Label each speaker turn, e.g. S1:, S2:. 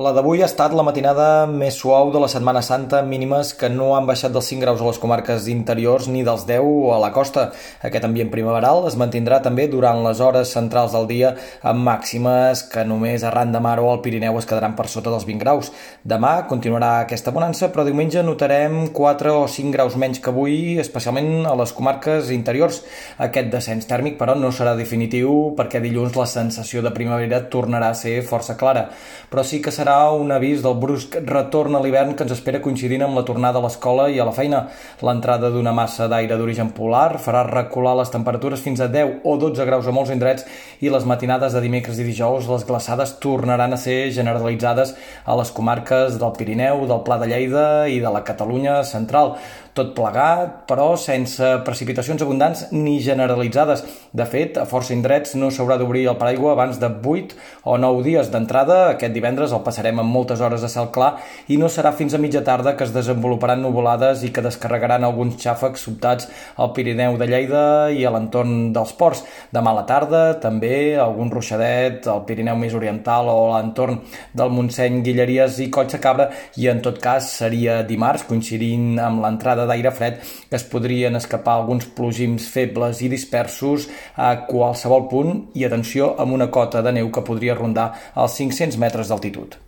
S1: La d'avui ha estat la matinada més suau de la Setmana Santa, mínimes que no han baixat dels 5 graus a les comarques interiors ni dels 10 a la costa. Aquest ambient primaveral es mantindrà també durant les hores centrals del dia amb màximes que només arran de mar o al Pirineu es quedaran per sota dels 20 graus. Demà continuarà aquesta bonança, però diumenge notarem 4 o 5 graus menys que avui, especialment a les comarques interiors. Aquest descens tèrmic, però, no serà definitiu perquè dilluns la sensació de primavera tornarà a ser força clara. Però sí que serà serà un avís del brusc retorn a l'hivern que ens espera coincidint amb la tornada a l'escola i a la feina. L'entrada d'una massa d'aire d'origen polar farà recular les temperatures fins a 10 o 12 graus a molts indrets i les matinades de dimecres i dijous les glaçades tornaran a ser generalitzades a les comarques del Pirineu, del Pla de Lleida i de la Catalunya central tot plegat, però sense precipitacions abundants ni generalitzades. De fet, a força indrets no s'haurà d'obrir el paraigua abans de 8 o 9 dies d'entrada. Aquest divendres el passarem amb moltes hores de cel clar i no serà fins a mitja tarda que es desenvoluparan nuvolades i que descarregaran alguns xàfecs sobtats al Pirineu de Lleida i a l'entorn dels ports. Demà a la tarda també algun ruixadet al Pirineu més oriental o a l'entorn del Montseny, Guilleries i Coll Cabra i en tot cas seria dimarts coincidint amb l'entrada d'aire fred que es podrien escapar alguns plogims febles i dispersos a qualsevol punt i atenció amb una cota de neu que podria rondar els 500 metres d'altitud.